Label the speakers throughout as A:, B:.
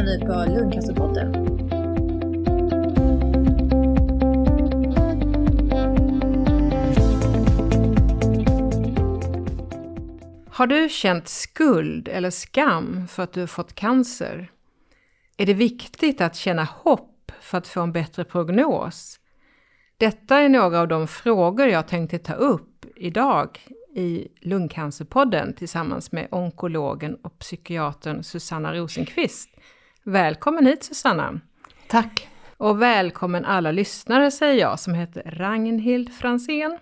A: lyssnar nu på Lundcancerpodden.
B: Har du känt skuld eller skam för att du har fått cancer? Är det viktigt att känna hopp för att få en bättre prognos? Detta är några av de frågor jag tänkte ta upp idag i Lungcancerpodden tillsammans med onkologen och psykiatern Susanna Rosenqvist. Välkommen hit Susanna!
C: Tack!
B: Och välkommen alla lyssnare säger jag som heter Ragnhild Fransén.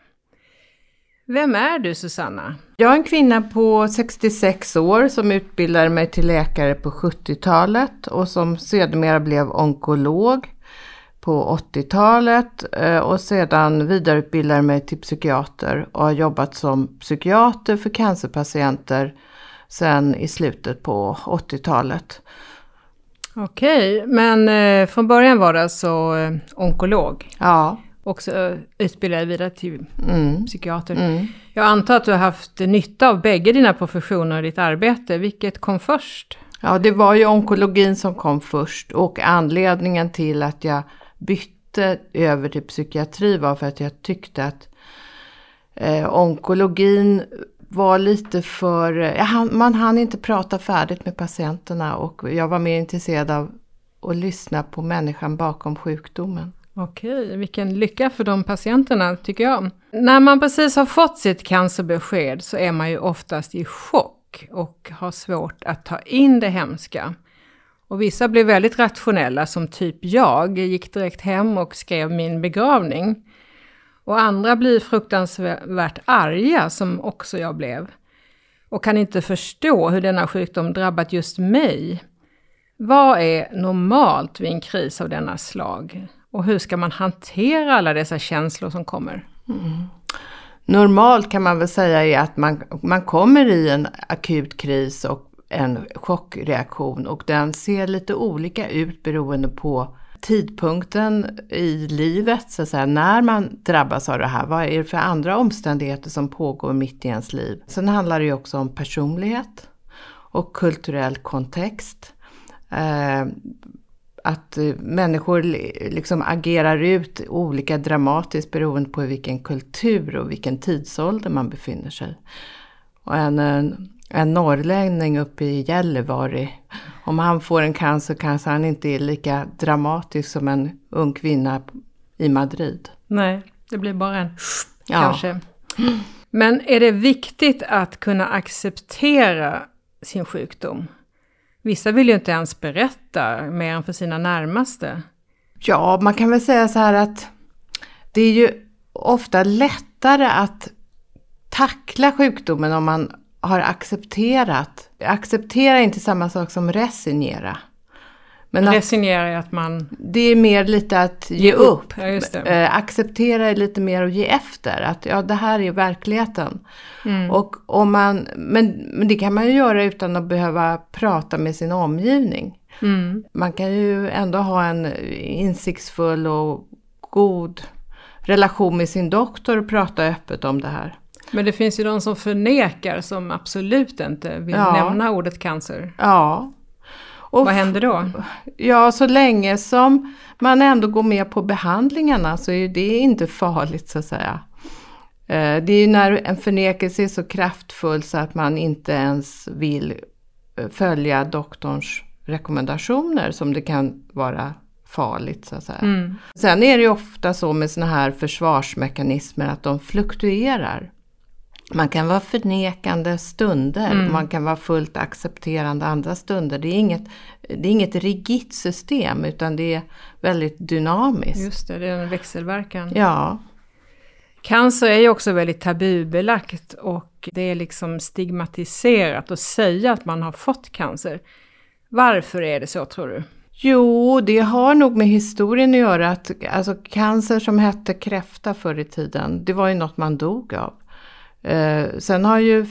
B: Vem är du Susanna?
C: Jag är en kvinna på 66 år som utbildade mig till läkare på 70-talet och som sedermera blev onkolog på 80-talet eh, och sedan vidareutbildade mig till psykiater och har jobbat som psykiater för cancerpatienter sedan i slutet på 80-talet.
B: Okej, men eh, från början var det alltså eh, onkolog?
C: Ja.
B: Också eh, utbildad vidare till
C: Mm.
B: psykiater.
C: Mm.
B: Jag antar att du har haft nytta av bägge dina professioner i ditt arbete. Vilket kom först?
C: Ja, det var ju onkologin som kom först och anledningen till att jag bytte över till psykiatri var för att jag tyckte att eh, onkologin var lite för, eh, man hann inte prata färdigt med patienterna och jag var mer intresserad av att lyssna på människan bakom sjukdomen.
B: Okej, vilken lycka för de patienterna tycker jag. När man precis har fått sitt cancerbesked så är man ju oftast i chock och har svårt att ta in det hemska. Och vissa blir väldigt rationella som typ jag, gick direkt hem och skrev min begravning. Och andra blir fruktansvärt arga som också jag blev. Och kan inte förstå hur denna sjukdom drabbat just mig. Vad är normalt vid en kris av denna slag? Och hur ska man hantera alla dessa känslor som kommer? Mm.
C: Normalt kan man väl säga är att man, man kommer i en akut kris och en chockreaktion och den ser lite olika ut beroende på tidpunkten i livet, så att säga, när man drabbas av det här. Vad är det för andra omständigheter som pågår mitt i ens liv? Sen handlar det ju också om personlighet och kulturell kontext. Eh, att eh, människor liksom agerar ut olika dramatiskt beroende på vilken kultur och vilken tidsålder man befinner sig. Och en, en, en norrlänning uppe i Gällivare, om han får en cancer kanske han inte är lika dramatisk som en ung kvinna i Madrid.
B: Nej, det blir bara en
C: Ja.
B: kanske. Men är det viktigt att kunna acceptera sin sjukdom? Vissa vill ju inte ens berätta mer än för sina närmaste.
C: Ja, man kan väl säga så här att det är ju ofta lättare att tackla sjukdomen om man har accepterat. Acceptera är inte samma sak som resignera. Men att
B: Resignera är att man
C: det är mer lite att ge, upp.
B: upp. Ja.
C: Eh, acceptera är lite mer att ge efter. Att ja, det här är verkligheten.
B: Mm.
C: Och om man, men, men det kan man ju göra utan att behöva prata med sin omgivning.
B: Mm.
C: Man kan ju ändå ha en insiktsfull och god relation med sin doktor och prata öppet om det här.
B: Men det finns ju de som förnekar som absolut inte vill
C: Ja.
B: nämna ordet cancer.
C: Ja. Och
B: Vad händer då?
C: Ja, så länge som man ändå går med på behandlingarna så är det inte farligt så att säga. Eh, Det är ju när en förnekelse är så kraftfull så att man inte ens vill eh, följa doktorns rekommendationer som det kan vara farligt så att säga.
B: Mm.
C: Sen är det ju ofta så med såna här försvarsmekanismer att de fluktuerar. Man kan vara förnekande stunder,
B: Mm.
C: man kan vara fullt accepterande andra stunder. Det är, inget, det är inget rigitt system utan det är väldigt dynamiskt.
B: Just det, det är en växelverkan.
C: Ja,
B: Cancer är ju också väldigt tabubelagt och det är liksom stigmatiserat att säga att man har fått cancer. Varför är det så tror du?
C: jo det har nog med historien att göra. Att, alltså cancer som hette kräfta förr i tiden, det var ju något man dog av. Eh, sen, har ju,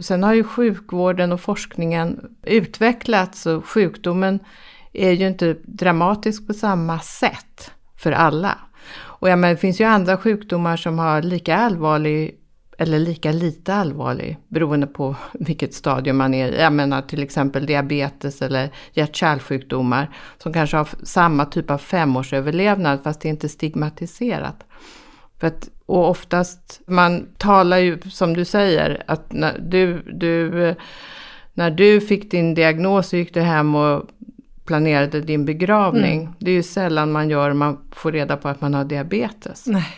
C: sen har ju sjukvården och forskningen utvecklats och sjukdomen är ju inte dramatisk på samma sätt för alla. Och ja, men det finns ju andra sjukdomar som har lika allvarlig eller lika lite allvarlig beroende på vilket stadium man är i. Jag menar till exempel diabetes eller hjärt-kärlsjukdomar som kanske har samma typ av femårsöverlevnad fast det är inte stigmatiserat. För att, och oftast, man talar ju som du säger att när du, du, när du fick din diagnos så gick du hem och planerade din begravning. Mm. Det är ju sällan man gör man får reda på att man har diabetes.
B: Nej.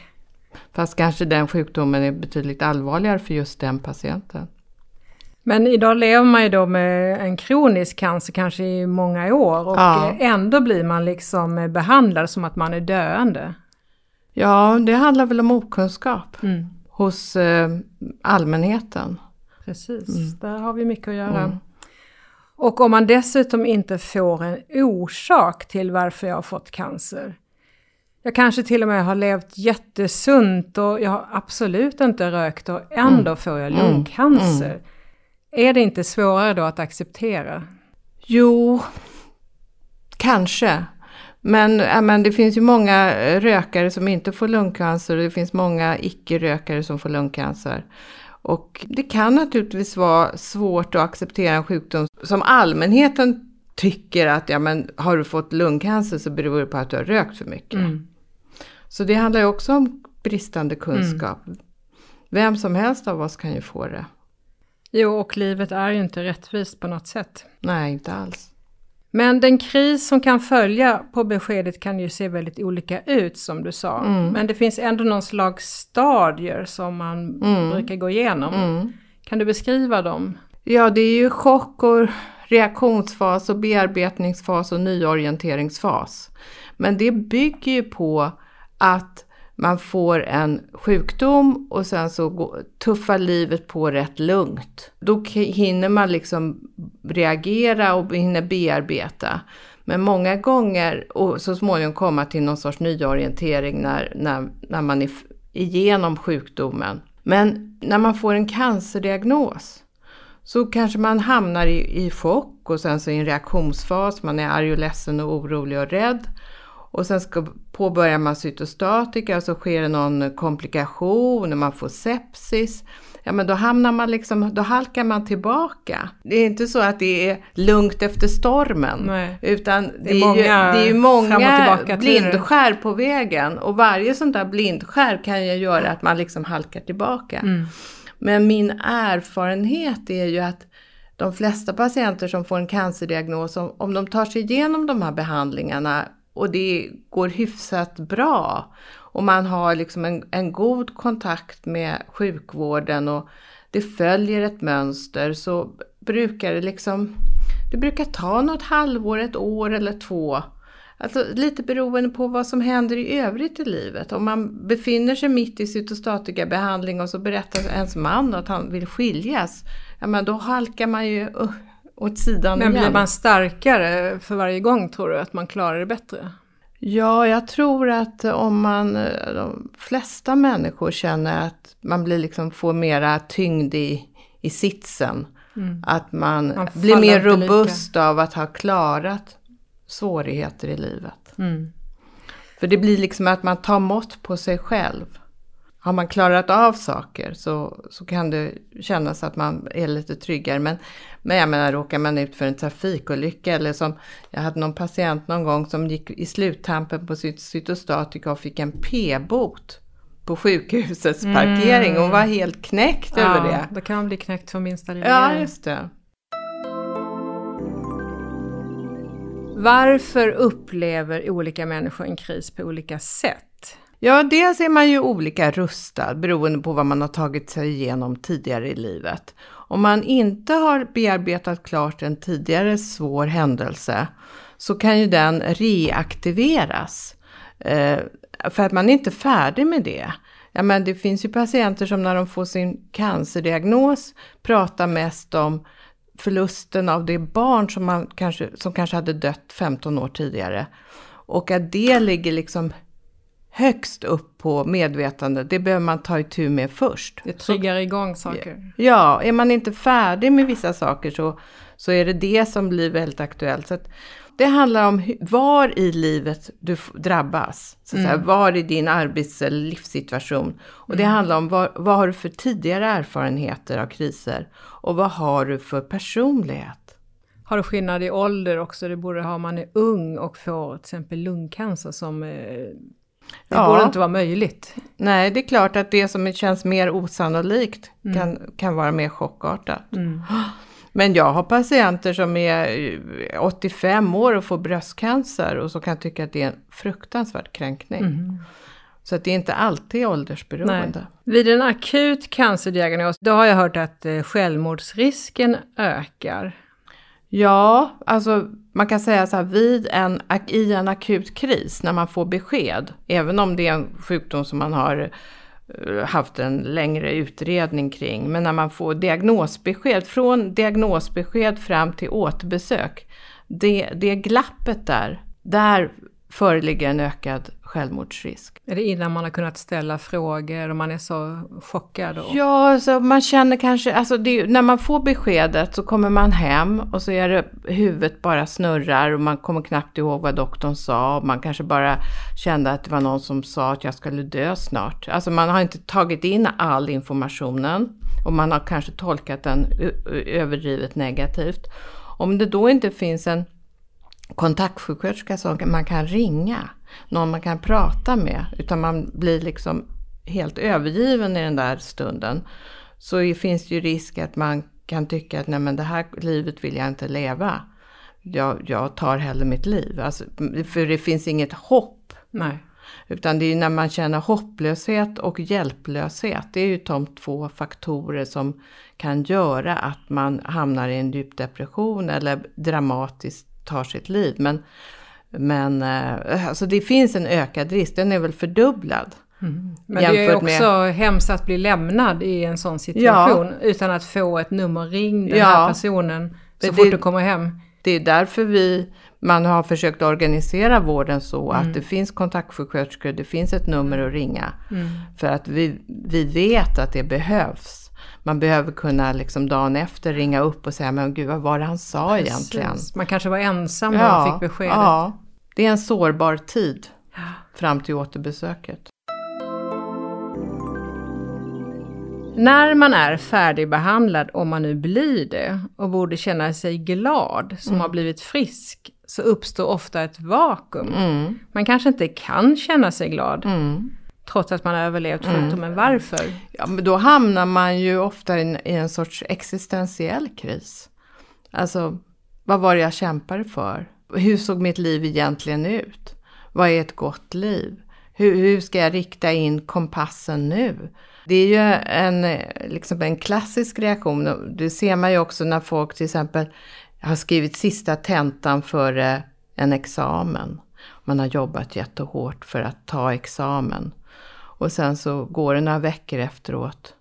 C: Fast kanske den sjukdomen är betydligt allvarligare för just den patienten.
B: Men idag lever man ju då med en kronisk cancer kanske i många år och ja. ändå blir man liksom behandlad som att man är döende.
C: Ja, det handlar väl om okunskap mm. hos eh, allmänheten.
B: Precis, mm. där har vi mycket att göra. Mm. Och om man dessutom inte får en orsak till varför jag har fått cancer. Jag kanske till och med har levt jättesunt och jag har absolut inte rökt och ändå mm. får jag mm. lungcancer. Mm. Är det inte svårare då att acceptera?
C: Jo, kanske. Men, ja, men det finns ju många rökare som inte får lungcancer och det finns många icke-rökare som får lungcancer. Och det kan naturligtvis vara svårt att acceptera en sjukdom som allmänheten tycker att ja, men har du fått lungcancer så beror det på att du har rökt för mycket. Mm. Så det handlar ju också om bristande kunskap. Mm. Vem som helst av oss kan ju få det.
B: Jo, och livet är ju inte rättvist på något sätt.
C: Nej, inte alls.
B: Men den kris som kan följa på beskedet kan ju se väldigt olika ut som du sa. Mm. Men det finns ändå någon slags stadier som man mm. brukar gå igenom. Mm. Kan du beskriva dem?
C: Ja, det är ju chock och reaktionsfas och bearbetningsfas och nyorienteringsfas. Men det bygger ju på att man får en sjukdom och sen så tuffar livet på rätt lugnt. Då hinner man liksom reagera och hinner bearbeta. Men många gånger och så småningom komma till någon sorts nyorientering när, när, när man är igenom sjukdomen. Men när man får en cancerdiagnos så kanske man hamnar i, i chock och sen så i en reaktionsfas. Man är arg och ledsen och orolig och rädd. Och sen ska, påbörjar man cytostatika och så sker det någon komplikation, man får sepsis. Ja men då hamnar man liksom, då halkar man tillbaka. Det är inte så att det är lugnt efter stormen.
B: Nej.
C: Utan det är, det är, många, ju, det är många blindskär på vägen. Och varje sånt där blindskär kan ju göra att man liksom halkar tillbaka. Mm. Men min erfarenhet är ju att de flesta patienter som får en cancerdiagnos, om, om de tar sig igenom de här behandlingarna och det går hyfsat bra. Och man har liksom en, en god kontakt med sjukvården och det följer ett mönster så brukar det liksom, det brukar ta något halvår, ett år eller två. Alltså lite beroende på vad som händer i övrigt i livet. Om man befinner sig mitt i cytostatikabehandling och så berättar ens man att han vill skiljas, ja men då halkar man ju åt sidan
B: Men
C: igen.
B: blir man starkare för varje gång tror du att man klarar det bättre?
C: Ja, jag tror att om man, de flesta människor känner att man blir liksom, får mera tyngd i, i sitsen. Mm. Att man, man blir mer robust lika. av att ha klarat svårigheter i livet. Mm. För det blir liksom att man tar mått på sig själv har man klarat av saker så, så kan det kännas att man är lite tryggare. Men, men jag menar, råkar man ut för en trafikolycka eller som jag hade någon patient någon gång som gick i sluttampen på sitt cytostatika och fick en p-bot på sjukhusets mm. parkering. Hon var helt knäckt ja, över det.
B: Då kan man bli knäckt för minsta lilla
C: Ja, just det.
B: Varför upplever olika människor en kris på olika sätt?
C: Ja, dels är man ju olika rustad beroende på vad man har tagit sig igenom tidigare i livet. Om man inte har bearbetat klart en tidigare svår händelse så kan ju den reaktiveras. Eh, för att man är inte färdig med det. Ja, men det finns ju patienter som när de får sin cancerdiagnos pratar mest om förlusten av det barn som, man kanske, som kanske hade dött 15 år tidigare. Och att det ligger liksom högst upp på medvetande, det behöver man ta itu med först.
B: Det triggar så, igång saker.
C: Ja, är man inte färdig med vissa saker så, så är det det som blir väldigt aktuellt. Så det handlar om var i livet du drabbas. Så att säga,
B: Mm.
C: var i din arbets eller livssituation. Och det handlar om vad, vad har du för tidigare erfarenheter av kriser? Och vad har du för personlighet?
B: Har du skillnad i ålder också? Det borde ha om man är ung och får till exempel lungcancer som... Det
C: Ja.
B: borde inte vara möjligt.
C: Nej, det är klart att det som känns mer osannolikt kan, kan vara mer chockartat.
B: Mm.
C: Men jag har patienter som är eh, 85 år och får bröstcancer och så kan tycka att det är en fruktansvärd kränkning.
B: Mm.
C: Så att det är inte alltid åldersberoende.
B: Vid en akut cancerdiagnos, då har jag hört att eh, självmordsrisken ökar.
C: Ja, alltså man kan säga så här, vid en, i en akut kris när man får besked, även om det är en sjukdom som man har eh, haft en längre utredning kring, men när man får diagnosbesked, från diagnosbesked fram till återbesök, det, det glappet där, där föreligger en ökad självmordsrisk.
B: Är det innan man har kunnat ställa frågor och man är så chockad? Och...
C: Ja, så man känner kanske, alltså det, när man får beskedet så kommer man hem och så är det huvudet bara snurrar och man kommer knappt ihåg vad doktorn sa. Och man kanske bara kände att det var någon som sa att jag skulle dö snart. Alltså man har inte tagit in all informationen och man har kanske tolkat den överdrivet negativt. Om det då inte finns en kontaktsjuksköterska som man kan ringa, någon man kan prata med, utan man blir liksom helt övergiven i den där stunden, så finns det ju risk att man kan tycka att nej men det här livet vill jag inte leva. Jag, jag tar hellre mitt liv. Alltså, för det finns inget hopp.
B: Nej.
C: Utan det är när man känner hopplöshet och hjälplöshet. Det är ju de två faktorer som kan göra att man hamnar i en djup depression eller dramatiskt tar sitt liv. Men, men eh, alltså det finns en ökad risk, den är väl fördubblad.
B: Men det är också hemskt att bli lämnad i en sån situation utan att få ett nummer ring den
C: Ja.
B: här personen så
C: Men
B: fort
C: det-
B: du kommer hem.
C: Det är därför vi, man har försökt organisera vården så
B: Mm.
C: att det finns kontaktsjuksköterskor, det finns ett nummer att ringa.
B: Mm.
C: För att vi, vi vet att det behövs. Man behöver kunna liksom dagen efter ringa upp och säga, men gud vad var det han sa egentligen?
B: Precis. Man kanske var ensam när man fick beskedet.
C: ja, det är en sårbar tid fram till återbesöket.
B: När man är färdigbehandlad, om man nu blir det, och borde känna sig glad som
C: Mm.
B: har blivit frisk, så uppstår ofta ett vakuum.
C: Mm.
B: Man kanske inte kan känna sig glad,
C: Mm.
B: Trots att man har överlevt sjukdomen. Varför?
C: Ja, men då hamnar man ju ofta i en, i en sorts existentiell kris. Alltså, vad var det jag kämpade för? Hur såg mitt liv egentligen ut? Vad är ett gott liv? Hur, hur ska jag rikta in kompassen nu? Det är ju en, liksom en klassisk reaktion. Det ser man ju också när folk till exempel har skrivit sista tentan före en examen. Man har jobbat jättehårt för att ta examen. Och sen så går det några veckor efteråt.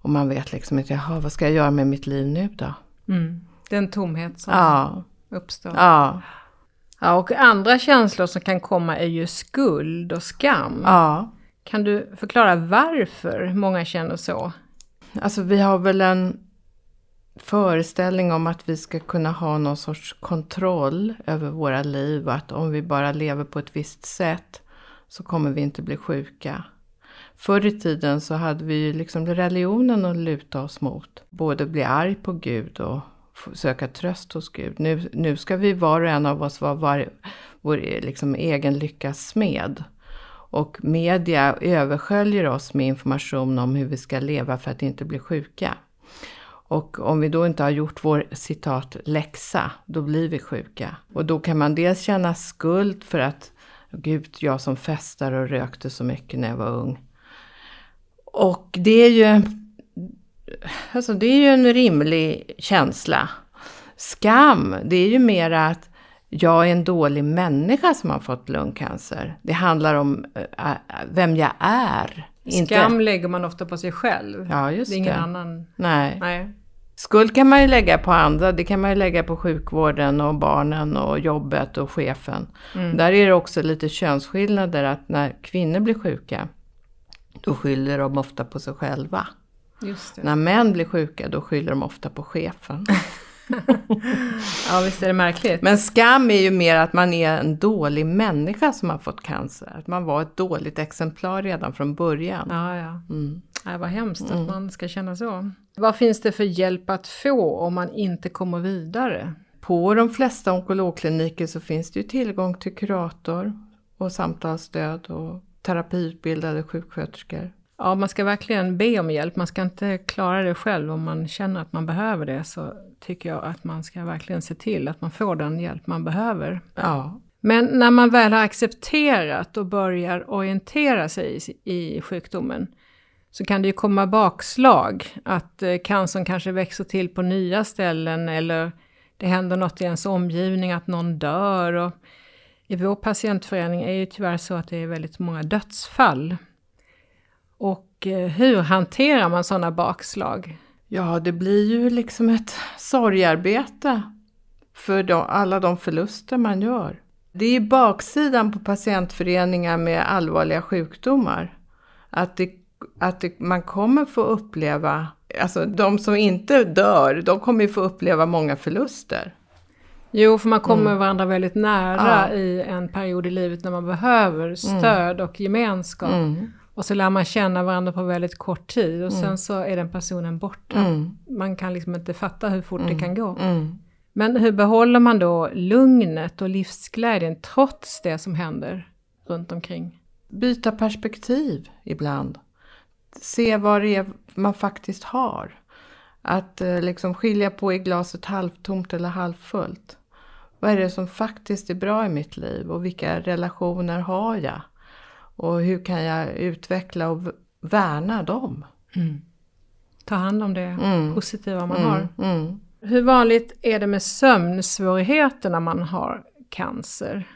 C: Och man vet liksom inte, jaha, vad ska jag göra med mitt liv nu då?
B: Mm. Den tomhet som
C: Ja,
B: uppstår.
C: ja,
B: Ja, och andra känslor som kan komma är ju skuld och skam.
C: ja.
B: Kan du förklara varför många känner så?
C: Alltså vi har väl en föreställning om att vi ska kunna ha någon sorts kontroll över våra liv och att om vi bara lever på ett visst sätt så kommer vi inte bli sjuka. Förr i tiden så hade vi ju liksom religionen att luta oss mot. Både bli arg på Gud och söka tröst hos Gud. Nu, nu ska vi var och en av oss vara var, vår e- liksom egen lyckas smed. Och media översköljer oss med information om hur vi ska leva för att inte bli sjuka. Och om vi då inte har gjort vår citat läxa, då blir vi sjuka. Och då kan man dels känna skuld för att Gud, jag som festade och rökte så mycket när jag var ung. Och det är ju, alltså det är ju en rimlig känsla. Skam, det är ju mera att jag är en dålig människa som har fått lungcancer. Det handlar om äh, vem jag är.
B: Skam lägger man ofta på sig själv.
C: Ja, just
B: det är ingen
C: det.
B: annan.
C: Nej.
B: Nej.
C: Skuld kan man ju lägga på andra. Det kan man ju lägga på sjukvården och barnen och jobbet och chefen.
B: Mm.
C: Där är det också lite könsskillnader att när kvinnor blir sjuka då skyller de ofta på sig själva. När män blir sjuka då skyller de ofta på chefen.
B: ja, visst är det märkligt.
C: Men skam är ju mer att man är en dålig människa som har fått cancer. Att man var ett dåligt exemplar redan från början.
B: Ja, ja.
C: Mm.
B: Det var hemskt att man ska känna så. Vad finns det för hjälp att få om man inte kommer vidare?
C: På de flesta onkologkliniker så finns det ju tillgång till kurator och samtalsstöd och terapiutbildade sjuksköterskor.
B: Ja, man ska verkligen be om hjälp. Man ska inte klara det själv. Om man känner att man behöver det så tycker jag att man ska verkligen se till att man får den hjälp man behöver.
C: Ja,
B: Men när man väl har accepterat och börjar orientera sig i, i sjukdomen så kan det ju komma bakslag. Att eh, cancern kanske växer till på nya ställen eller det händer något i ens omgivning, att någon dör. Och I vår patientförening är det tyvärr så att det är väldigt många dödsfall. Och eh, hur hanterar man sådana bakslag?
C: ja det blir ju liksom ett sorgarbete för de, alla de förluster man gör. Det är baksidan på patientföreningar med allvarliga sjukdomar. Att, det, att det, man kommer få uppleva, alltså de som inte dör, de kommer ju få uppleva många förluster.
B: Jo, för man kommer varandra väldigt nära
C: Ja.
B: i en period i livet när man behöver stöd och gemenskap.
C: Mm.
B: Och så lär man känna varandra på väldigt kort tid och sen så är den personen borta.
C: Mm.
B: Man kan liksom inte fatta hur fort det kan gå.
C: Mm.
B: Men hur behåller man då lugnet och livsglädjen trots det som händer runt omkring?
C: Byta perspektiv ibland. Se vad det är man faktiskt har. Att eh, liksom skilja på i glaset halvtomt eller halvfullt. Vad är det som faktiskt är bra i mitt liv och vilka relationer har jag? Och hur kan jag utveckla och värna dem?
B: Ta hand om det
C: Mm.
B: positiva man har.
C: Mm.
B: Hur vanligt är det med sömnsvårigheter när man har cancer?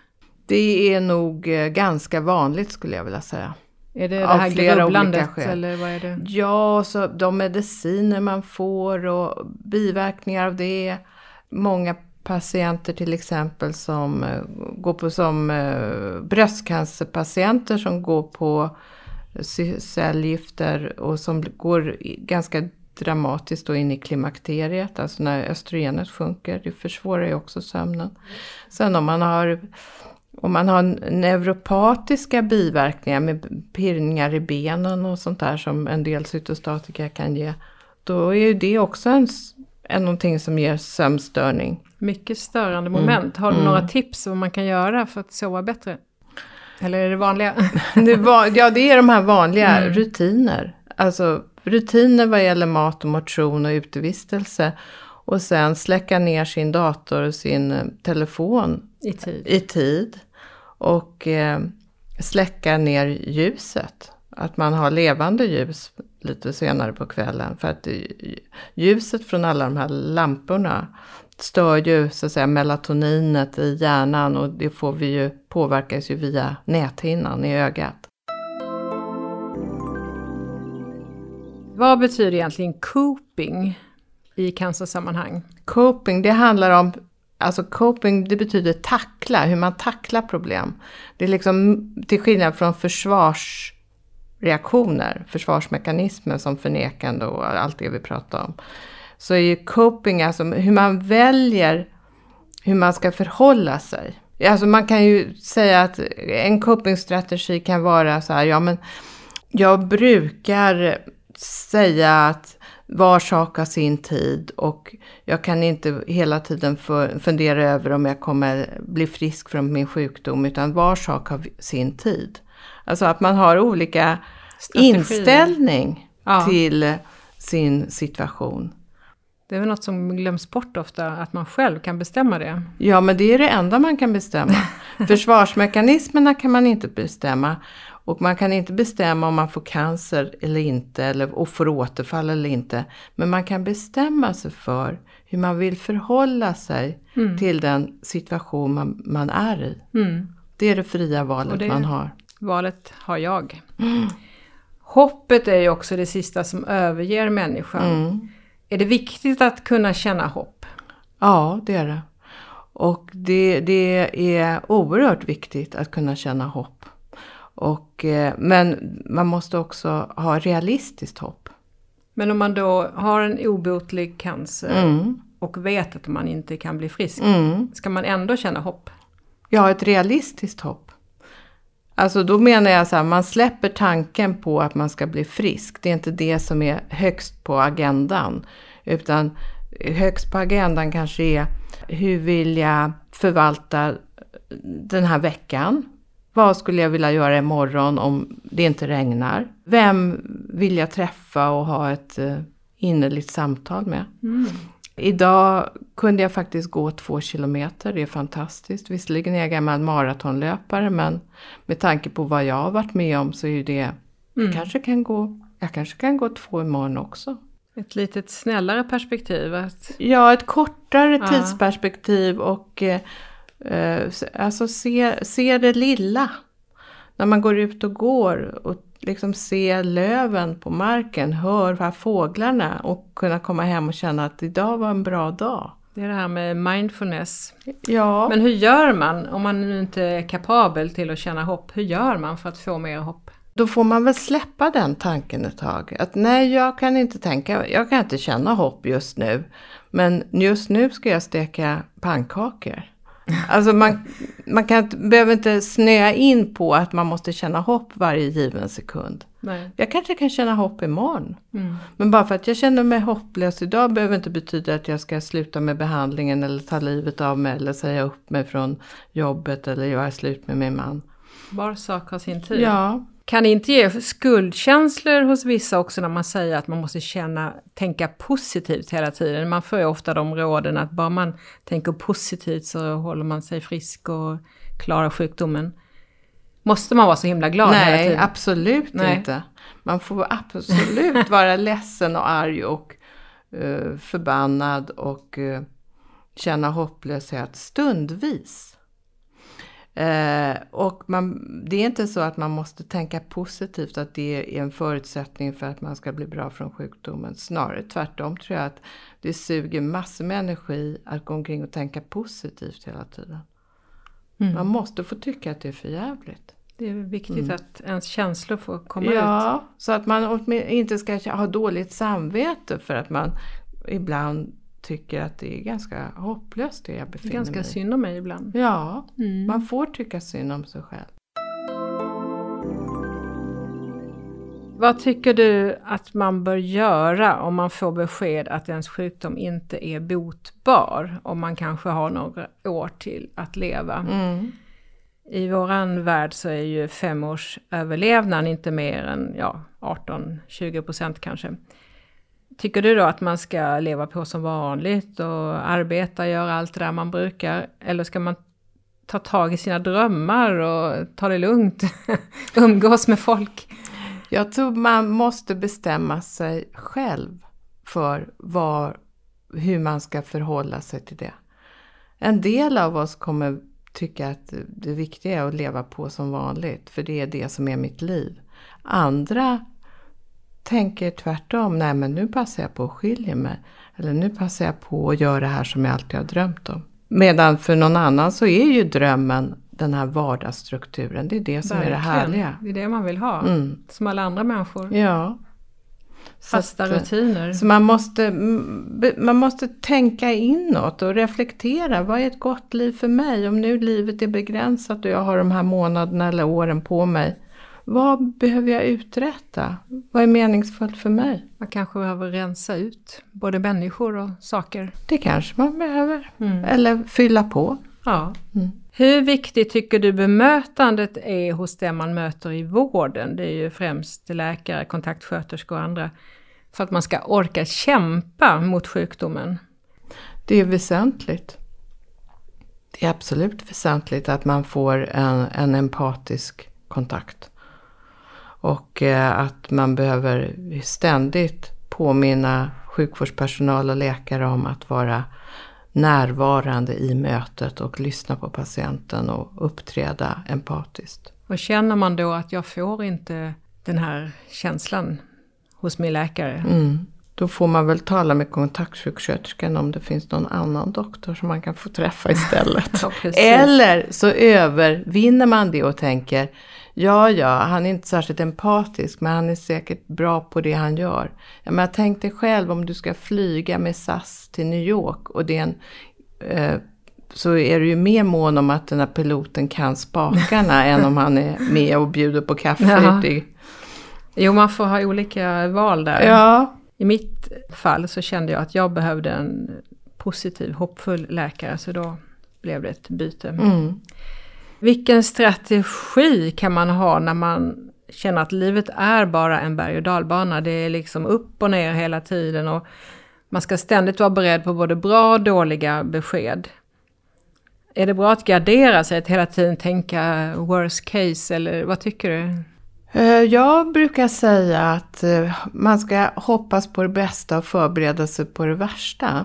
C: Det är nog eh, ganska vanligt skulle jag vilja säga.
B: Är det det
C: Av
B: här grubblandet eller vad är det?
C: Ja, så de mediciner man får och biverkningar av det. Många patienter till exempel som eh, går på som eh, bröstcancerpatienter som går på eh, cellgifter och som går ganska dramatiskt då in i klimakteriet, alltså när östrogenet sjunker. Det försvårar ju också sömnen. Sen om man har om man har neuropatiska biverkningar med pirrningar i benen och sånt där som en del cytostatika kan ge. Då är ju det också en, en någonting som ger sömnstörning.
B: Mycket störande moment. Har du
C: Mm.
B: några tips vad man kan göra för att sova bättre? Eller är det vanliga?
C: Det var, ja, det är de här vanliga
B: Mm.
C: rutiner. Alltså rutiner vad gäller mat och motion och utevistelse. Och sen släcka ner sin dator och sin eh, telefon
B: I tid.
C: i tid. Och eh, släcka ner ljuset. Att man har levande ljus lite senare på kvällen. För att det- ljuset från alla de här lamporna stör ju så att säga melatoninet i hjärnan och det får vi ju, påverkas ju via näthinnan i ögat.
B: Vad betyder egentligen coping i cancersammanhang?
C: Coping, det handlar om, alltså coping det betyder tackla, hur man tacklar problem. Det är liksom till skillnad från försvarsreaktioner, försvarsmekanismer som förnekande och allt det vi pratar om. Så är ju coping alltså hur man väljer hur man ska förhålla sig. Alltså man kan ju säga att en copingstrategi kan vara så här, ja men jag brukar säga att var sak har sin tid och jag kan inte hela tiden fundera över om jag kommer bli frisk från min sjukdom utan var sak har sin tid. Alltså att man har olika
B: Strategier.
C: inställning
B: Ja.
C: till sin situation.
B: Det är väl något som glöms bort ofta, att man själv kan bestämma det.
C: Ja, men det är det enda man kan bestämma. Försvarsmekanismerna kan man inte bestämma. Och man kan inte bestämma om man får cancer eller inte, eller och får återfall eller inte. Men man kan bestämma sig för hur man vill förhålla sig till den situation man, man är i.
B: Mm.
C: Det är det fria valet
B: det-
C: man har.
B: Valet har jag. Hoppet är ju också det sista som överger människan. Är det viktigt att kunna känna hopp?
C: Ja, det är det. Och det, det är oerhört viktigt att kunna känna hopp. Och, eh, men man måste också ha realistiskt hopp.
B: Men om man då har en obotlig cancer,
C: Mm.
B: och vet att man inte kan bli frisk,
C: Mm.
B: ska man ändå känna hopp?
C: Ja, ett realistiskt hopp. Alltså då menar jag så här, man släpper tanken på att man ska bli frisk. Det är inte det som är högst på agendan. Utan högst på agendan kanske är hur vill jag förvalta den här veckan? Vad skulle jag vilja göra imorgon om det inte regnar? Vem vill jag träffa och ha ett eh, innerligt samtal med? Mm. Idag kunde jag faktiskt gå två kilometer, det är fantastiskt. Visserligen är jag gammal maratonlöpare men med tanke på vad jag har varit med om så är ju det, jag, kanske kan gå, jag kanske kan gå två imorgon också.
B: Ett litet snällare perspektiv. Att,
C: Ja, ett kortare
B: Ja.
C: tidsperspektiv och eh, eh, alltså se, se det lilla. När man går ut och går och liksom ser löven på marken, hör vad fåglarna och kunna komma hem och känna att idag var en bra dag.
B: det är det här med mindfulness.
C: Ja,
B: Men hur gör man om man nu inte är kapabel till att känna hopp? Hur gör man för att få mer hopp?
C: då får man väl släppa den tanken ett tag. Att nej, jag kan inte tänka, jag kan inte känna hopp just nu. Men just nu ska jag steka pannkakor. Alltså man, man kan, behöver inte snöa in på att man måste känna hopp varje given sekund.
B: Nej.
C: Jag kanske kan känna hopp imorgon.
B: Mm.
C: Men bara för att jag känner mig hopplös idag behöver inte betyda att jag ska sluta med behandlingen eller ta livet av mig eller säga upp mig från jobbet eller göra slut med min man.
B: Var sak har sin tid.
C: Ja,
B: Kan det inte ge skuldkänslor hos vissa också när man säger att man måste känna, tänka positivt hela tiden? Man får ju ofta de råden att bara man tänker positivt så håller man sig frisk och klarar sjukdomen. Måste man vara så himla glad hela
C: Nej,
B: tiden?
C: absolut
B: Nej.
C: inte. Man får absolut vara ledsen och arg och eh, förbannad och eh, känna hopplöshet stundvis. Eh, och man, det är inte så att man måste tänka positivt, att det är en förutsättning för att man ska bli bra från sjukdomen. Snarare tvärtom tror jag att det suger massor med energi att gå omkring och tänka positivt hela tiden.
B: Mm.
C: Man måste få tycka att det är för jävligt.
B: Det är viktigt att ens känslor får komma ut.
C: Mm. Ja, så att man inte ska ha dåligt samvete för att man ibland tycker att det är ganska hopplöst det jag befinner
B: ganska
C: mig i.
B: synd om mig ibland.
C: Ja,
B: Mm.
C: man får tycka synd om sig själv.
B: Vad tycker du att man bör göra om man får besked att ens sjukdom inte är botbar? Om man kanske har några år till att leva.
C: Mm.
B: I våran värld så är ju fem års överlevnad inte mer än ja, 18-20 procent kanske. Tycker du då att man ska leva på som vanligt och arbeta, göra allt det där man brukar? Eller ska man ta tag i sina drömmar och ta det lugnt? Umgås med folk?
C: Jag tror man måste bestämma sig själv för var, hur man ska förhålla sig till det. En del av oss kommer tycka att det viktiga är att leva på som vanligt, för det är det som är mitt liv. Andra tänker tvärtom, nej men nu passar jag på att skilja mig. Eller nu passar jag på att göra det här som jag alltid har drömt om. Medan för någon annan så är ju drömmen den här vardagsstrukturen, det är det som är det
B: Verkligen.
C: härliga.
B: Det är det man vill ha.
C: Mm.
B: Som alla andra människor.
C: Ja. Så
B: Fasta
C: att, eh,
B: rutiner.
C: Så man måste, man måste tänka inåt och reflektera. Vad är ett gott liv för mig? Om nu livet är begränsat och jag har de här månaderna eller åren på mig. Vad behöver jag uträtta? Vad är meningsfullt för mig?
B: Man kanske behöver rensa ut både människor och saker.
C: Det kanske man behöver.
B: Mm.
C: Eller fylla på.
B: Ja.
C: Mm.
B: Hur viktigt tycker du bemötandet är hos det man möter i vården? Det är ju främst läkare, kontaktsköterskor och andra. För att man ska orka kämpa mot sjukdomen.
C: Det är väsentligt. Det är absolut väsentligt att man får en, en empatisk kontakt. Och eh, att man behöver ständigt påminna sjukvårdspersonal och läkare om att vara närvarande i mötet och lyssna på patienten och uppträda empatiskt.
B: Och känner man då att jag får inte den här känslan hos min läkare.
C: Mm. Då får man väl tala med kontaktsjuksköterskan om det finns någon annan doktor som man kan få träffa istället.
B: Ja.
C: Eller så övervinner man det och tänker Ja, ja, han är inte särskilt empatisk men han är säkert bra på det han gör. Ja, men tänk dig själv om du ska flyga med SAS till New York och det är en, eh, så är du ju mer mån om att den här piloten kan spakarna än om han är med och bjuder på kaffe.
B: Ja. Jo, man får ha olika val där.
C: Ja,
B: I mitt fall så kände jag att jag behövde en positiv, hoppfull läkare, så då blev det ett byte.
C: mm.
B: Vilken strategi kan man ha när man känner att livet är bara en berg och dalbana? Det är liksom upp och ner hela tiden och man ska ständigt vara beredd på både bra och dåliga besked. Är det bra att gardera sig, att hela tiden tänka worst case eller vad tycker du?
C: Eh, jag brukar säga att eh, man ska hoppas på det bästa och förbereda sig på det värsta.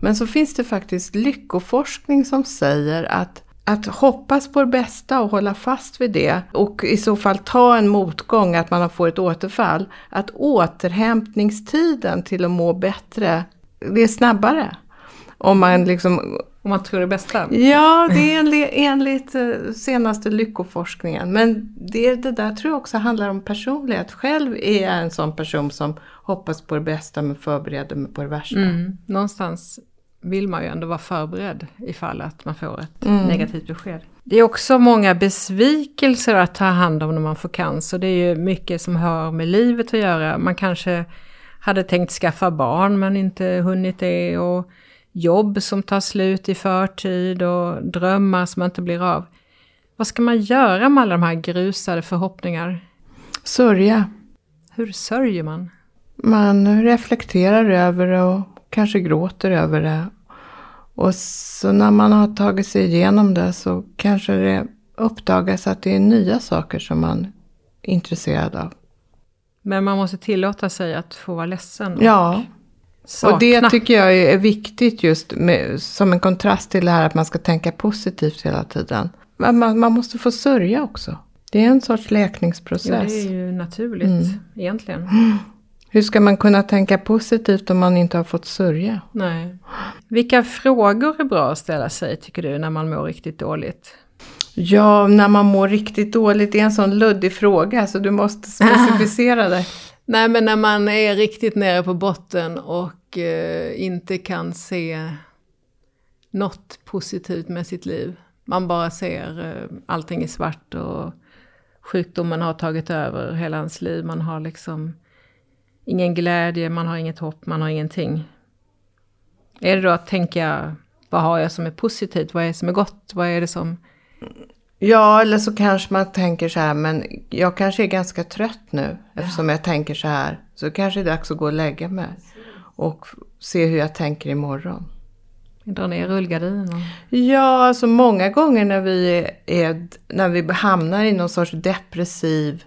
C: Men så finns det faktiskt lyckoforskning som säger att att hoppas på det bästa och hålla fast vid det och i så fall ta en motgång, att man får ett återfall, att återhämtningstiden till att må bättre, det är snabbare. Om man liksom
B: om man tror det bästa?
C: Ja, det är enligt, enligt eh, senaste lyckoforskningen. Men det, det där tror jag också handlar om personlighet. Själv är jag en sån person som hoppas på det bästa men förbereder mig på det värsta.
B: Mm. Någonstans vill man ju ändå vara förberedd ifall att man får ett
C: Mm.
B: negativt besked. Det är också många besvikelser att ta hand om när man får cancer. Det är ju mycket som hör med livet att göra. Man kanske hade tänkt skaffa barn men inte hunnit det. Och jobb som tar slut i förtid och drömmar som inte blir av. Vad ska man göra med alla de här grusade förhoppningar?
C: Sörja.
B: Hur sörjer man?
C: Man reflekterar över det och kanske gråter över det. Och så när man har tagit sig igenom det så kanske det uppdagas att det är nya saker som man är intresserad av.
B: Men man måste tillåta sig att få vara ledsen och
C: Ja,
B: sakna.
C: Och det tycker jag är viktigt just med, som en kontrast till det här att man ska tänka positivt hela tiden. Man, man måste få sörja också. Det är en sorts
B: Jo,
C: läkningsprocess.
B: det är ju naturligt
C: Mm.
B: egentligen.
C: Hur ska man kunna tänka positivt om man inte har fått sörja?
B: Nej. Vilka frågor är bra att ställa sig tycker du när man mår riktigt dåligt?
C: Ja, när man mår riktigt dåligt det är en sån luddig fråga så du måste specificera dig.
B: Nej men när man är riktigt nere på botten och eh, inte kan se något positivt med sitt liv. Man bara ser eh, allting i svart och sjukdomen har tagit över hela ens liv. Man har liksom ingen glädje, man har inget hopp, man har ingenting. Är det då att tänka, vad har jag som är positivt, vad är det som är gott, vad är det som...
C: Ja, eller så kanske man tänker så här, men jag kanske är ganska trött nu eftersom jag tänker så här. Så kanske det är dags att gå och lägga mig och se hur jag tänker imorgon.
B: Dra ner rullgardinen?
C: Ja, alltså många gånger när vi, är, är, när vi hamnar i någon sorts depressivt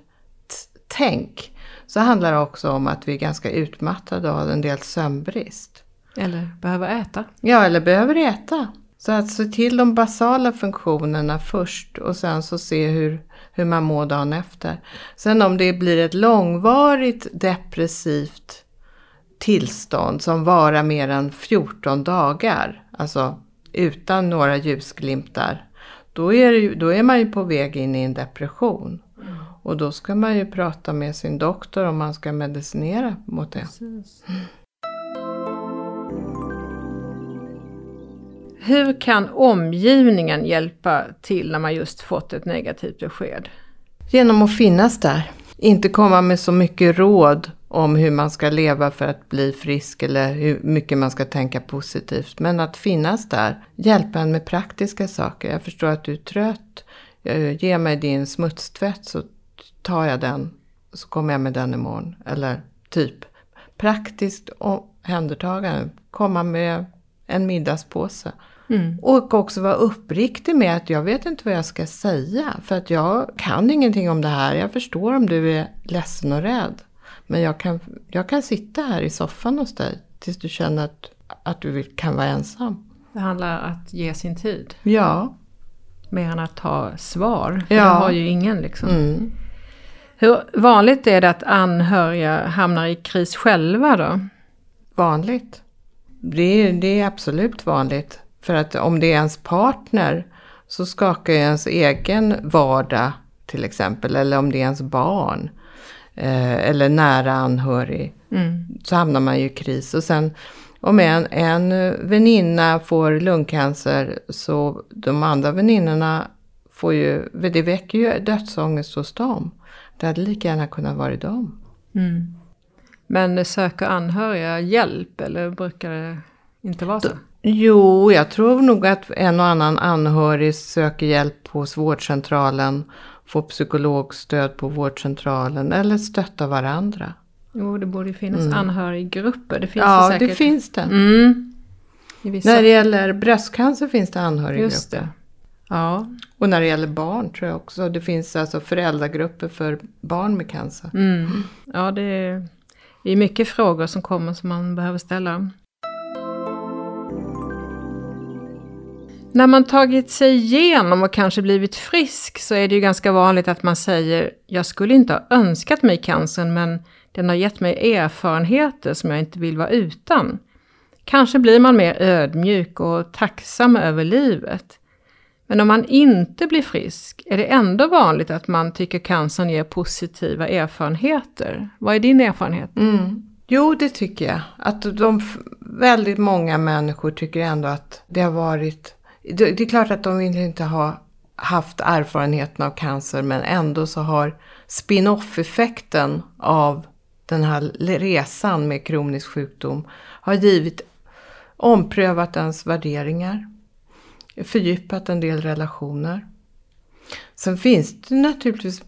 C: tänk så handlar det också om att vi är ganska utmattade av en del sömnbrist.
B: Eller behöver äta?
C: Ja, eller behöver äta. Så att se till de basala funktionerna först och sen så se hur, hur man mår dagen efter. Sen om det blir ett långvarigt depressivt tillstånd som varar mer än 14 dagar, alltså utan några ljusglimtar, då är, ju, då är man ju på väg in i en depression. Och då ska man ju prata med sin doktor om man ska medicinera mot det.
B: Precis. Hur kan omgivningen hjälpa till när man just fått ett negativt besked?
C: Genom att finnas där. Inte komma med så mycket råd om hur man ska leva för att bli frisk eller hur mycket man ska tänka positivt. Men att finnas där. Hjälpa en med praktiska saker. Jag förstår att du är trött. Eh, ge mig din smutstvätt så tar jag den. Så kommer jag med den imorgon. Eller typ praktiskt omhändertagande. Komma med en middagspåse.
B: Mm.
C: Och också vara uppriktig med att jag vet inte vad jag ska säga. För att jag kan ingenting om det här. Jag förstår om du är ledsen och rädd. Men jag kan, jag kan sitta här i soffan hos dig tills du känner att, att du kan vara ensam.
B: Det handlar om att ge sin tid.
C: Ja.
B: Mer än att ha svar.
C: Ja.
B: det har ju ingen liksom.
C: Mm.
B: Hur vanligt är det att anhöriga hamnar i kris själva då?
C: vanligt. Det är, det är absolut vanligt. För att om det är ens partner så skakar ju ens egen vardag till exempel. Eller om det är ens barn. Eh, eller nära anhörig.
B: Mm.
C: Så hamnar man ju i kris. Och sen om en, en väninna får lungcancer så de andra väninnorna får ju, det väcker ju dödsångest hos dem. Det hade lika gärna kunnat vara dem.
B: Mm. Men söker anhöriga hjälp eller brukar det inte vara så?
C: Jo, jag tror nog att en och annan anhörig söker hjälp hos vårdcentralen, får psykologstöd på vårdcentralen eller stöttar varandra.
B: Jo, det borde ju finnas
C: Mm.
B: anhöriggrupper. Det finns
C: ja,
B: det säkert.
C: det finns det.
B: Mm. Vissa...
C: När det gäller bröstcancer finns det anhöriggrupper.
B: Just det. Ja.
C: Och när det gäller barn tror jag också. Det finns alltså föräldragrupper för barn med cancer.
B: Mm. Ja, det är, det är mycket frågor som kommer som man behöver ställa. När man tagit sig igenom och kanske blivit frisk så är det ju ganska vanligt att man säger jag skulle inte ha önskat mig cancern men den har gett mig erfarenheter som jag inte vill vara utan. Kanske blir man mer ödmjuk och tacksam över livet. Men om man inte blir frisk är det ändå vanligt att man tycker cancern ger positiva erfarenheter. Vad är din erfarenhet?
C: Mm. Jo, det tycker jag. Att de, väldigt många människor tycker ändå att det har varit... Det, det är klart att de vill inte ha haft erfarenheten av cancer men ändå så har spin-off-effekten av den här resan med kronisk sjukdom har givit omprövat ens värderingar, fördjupat en del relationer. Sen finns det naturligtvis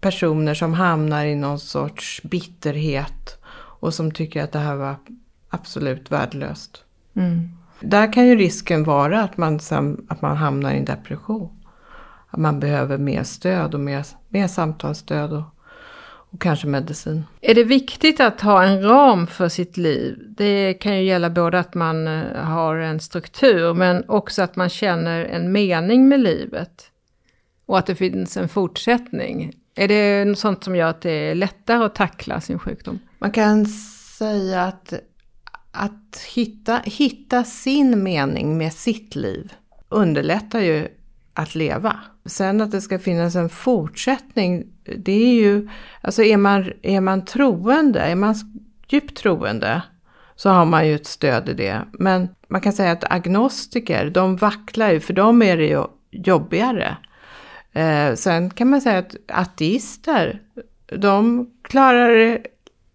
C: personer som hamnar i någon sorts bitterhet och som tycker att det här var absolut värdelöst.
B: Mm.
C: Där kan ju risken vara att man, sen, att man hamnar i en depression. Att man behöver mer stöd och mer, mer samtalsstöd och, och kanske medicin.
B: Är det viktigt att ha en ram för sitt liv? Det kan ju gälla både att man eh, har en struktur men också att man känner en mening med livet. Och att det finns en fortsättning. Är det något sånt som gör att det är lättare att tackla sin sjukdom?
C: Man kan säga att, att hitta, hitta sin mening med sitt liv underlättar ju att leva. Sen att det ska finnas en fortsättning, det är ju, alltså är man, är man troende, är man djupt troende så har man ju ett stöd i det. Men man kan säga att agnostiker, de vacklar ju, för dem är det ju jobbigare. Eh, sen kan man säga att ateister, de klarar det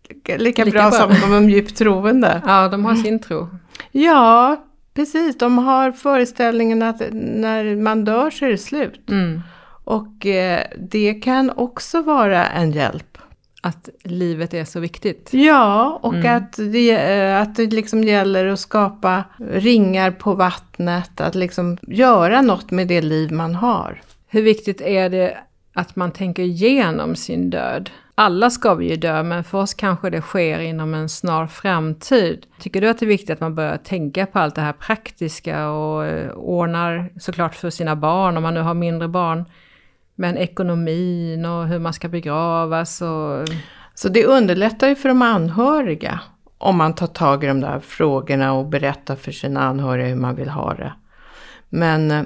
C: lika,
B: Lika
C: bra,
B: bra.
C: som de djupt troende.
B: Ja, de har sin tro.
C: Ja, precis. De har föreställningen att när man dör så är det slut.
B: Mm.
C: Och eh, det kan också vara en hjälp.
B: Att livet är så viktigt.
C: Ja, och
B: Mm.
C: att, det, eh, att det liksom gäller att skapa ringar på vattnet. Att liksom göra något med det liv man har.
B: Hur viktigt är det att man tänker igenom sin död? Alla ska vi ju dö, men för oss kanske det sker inom en snar framtid. Tycker du att det är viktigt att man börjar tänka på allt det här praktiska och eh, ordnar såklart för sina barn, om man nu har mindre barn, men ekonomin och hur man ska begravas och...
C: Så det underlättar ju för de anhöriga. Om man tar tag i de där frågorna och berättar för sina anhöriga hur man vill ha det. Men eh,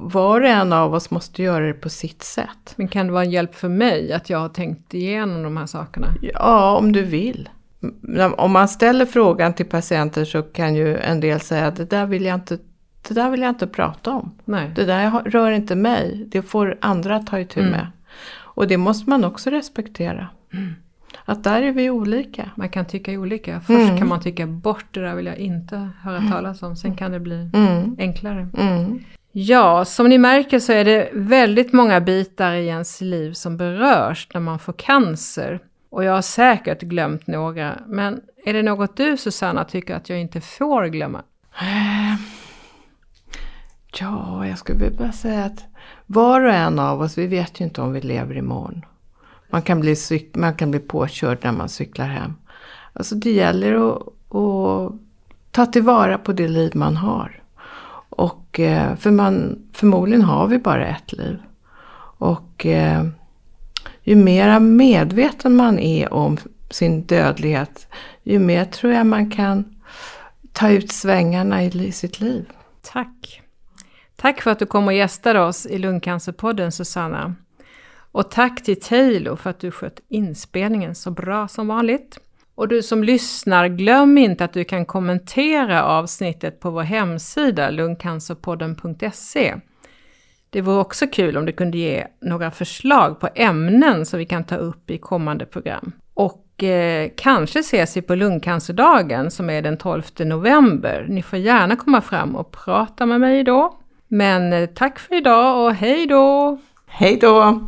C: var och en av oss måste göra det på sitt sätt.
B: Men kan det vara en hjälp för mig att jag har tänkt igenom de här sakerna?
C: Ja, om du vill. M- Om man ställer frågan till patienter så kan ju en del säga att det där vill jag inte, det där vill jag inte prata om.
B: Nej.
C: Det där rör inte mig, det får andra ta itu
B: Mm.
C: med. Och det måste man också respektera. Att där är vi olika.
B: Man kan tycka olika. Först
C: Mm.
B: kan man tycka bort det där vill jag inte höra talas om. Sen kan det bli
C: Mm.
B: enklare. Ja, som ni märker så är det väldigt många bitar i ens liv som berörs när man får cancer. Och jag har säkert glömt några. Men är det något du Susanna tycker att jag inte får glömma?
C: Eh, ja, jag skulle vilja bara säga att var och en av oss, vi vet ju inte om vi lever imorgon. Man kan bli, man kan bli påkörd när man cyklar hem. Alltså det gäller att, att ta tillvara på det liv man har. Och eh, för man, förmodligen har vi bara ett liv. Och eh, ju mera medveten man är om sin dödlighet, ju mer tror jag man kan ta ut svängarna i sitt liv.
B: Tack! Tack för att du kom och gästade oss i Lungcancerpodden Susanna. Och tack till Taylor för att du skött inspelningen så bra som vanligt. Och du som lyssnar, glöm inte att du kan kommentera avsnittet på vår hemsida lungcancerpodden.se. Det vore också kul om du kunde ge några förslag på ämnen som vi kan ta upp i kommande program. Och eh, kanske ses vi på lungcancerdagen som är den 12 november. Ni får gärna komma fram och prata med mig då. Men eh, tack för idag och hej då!
C: Hej då!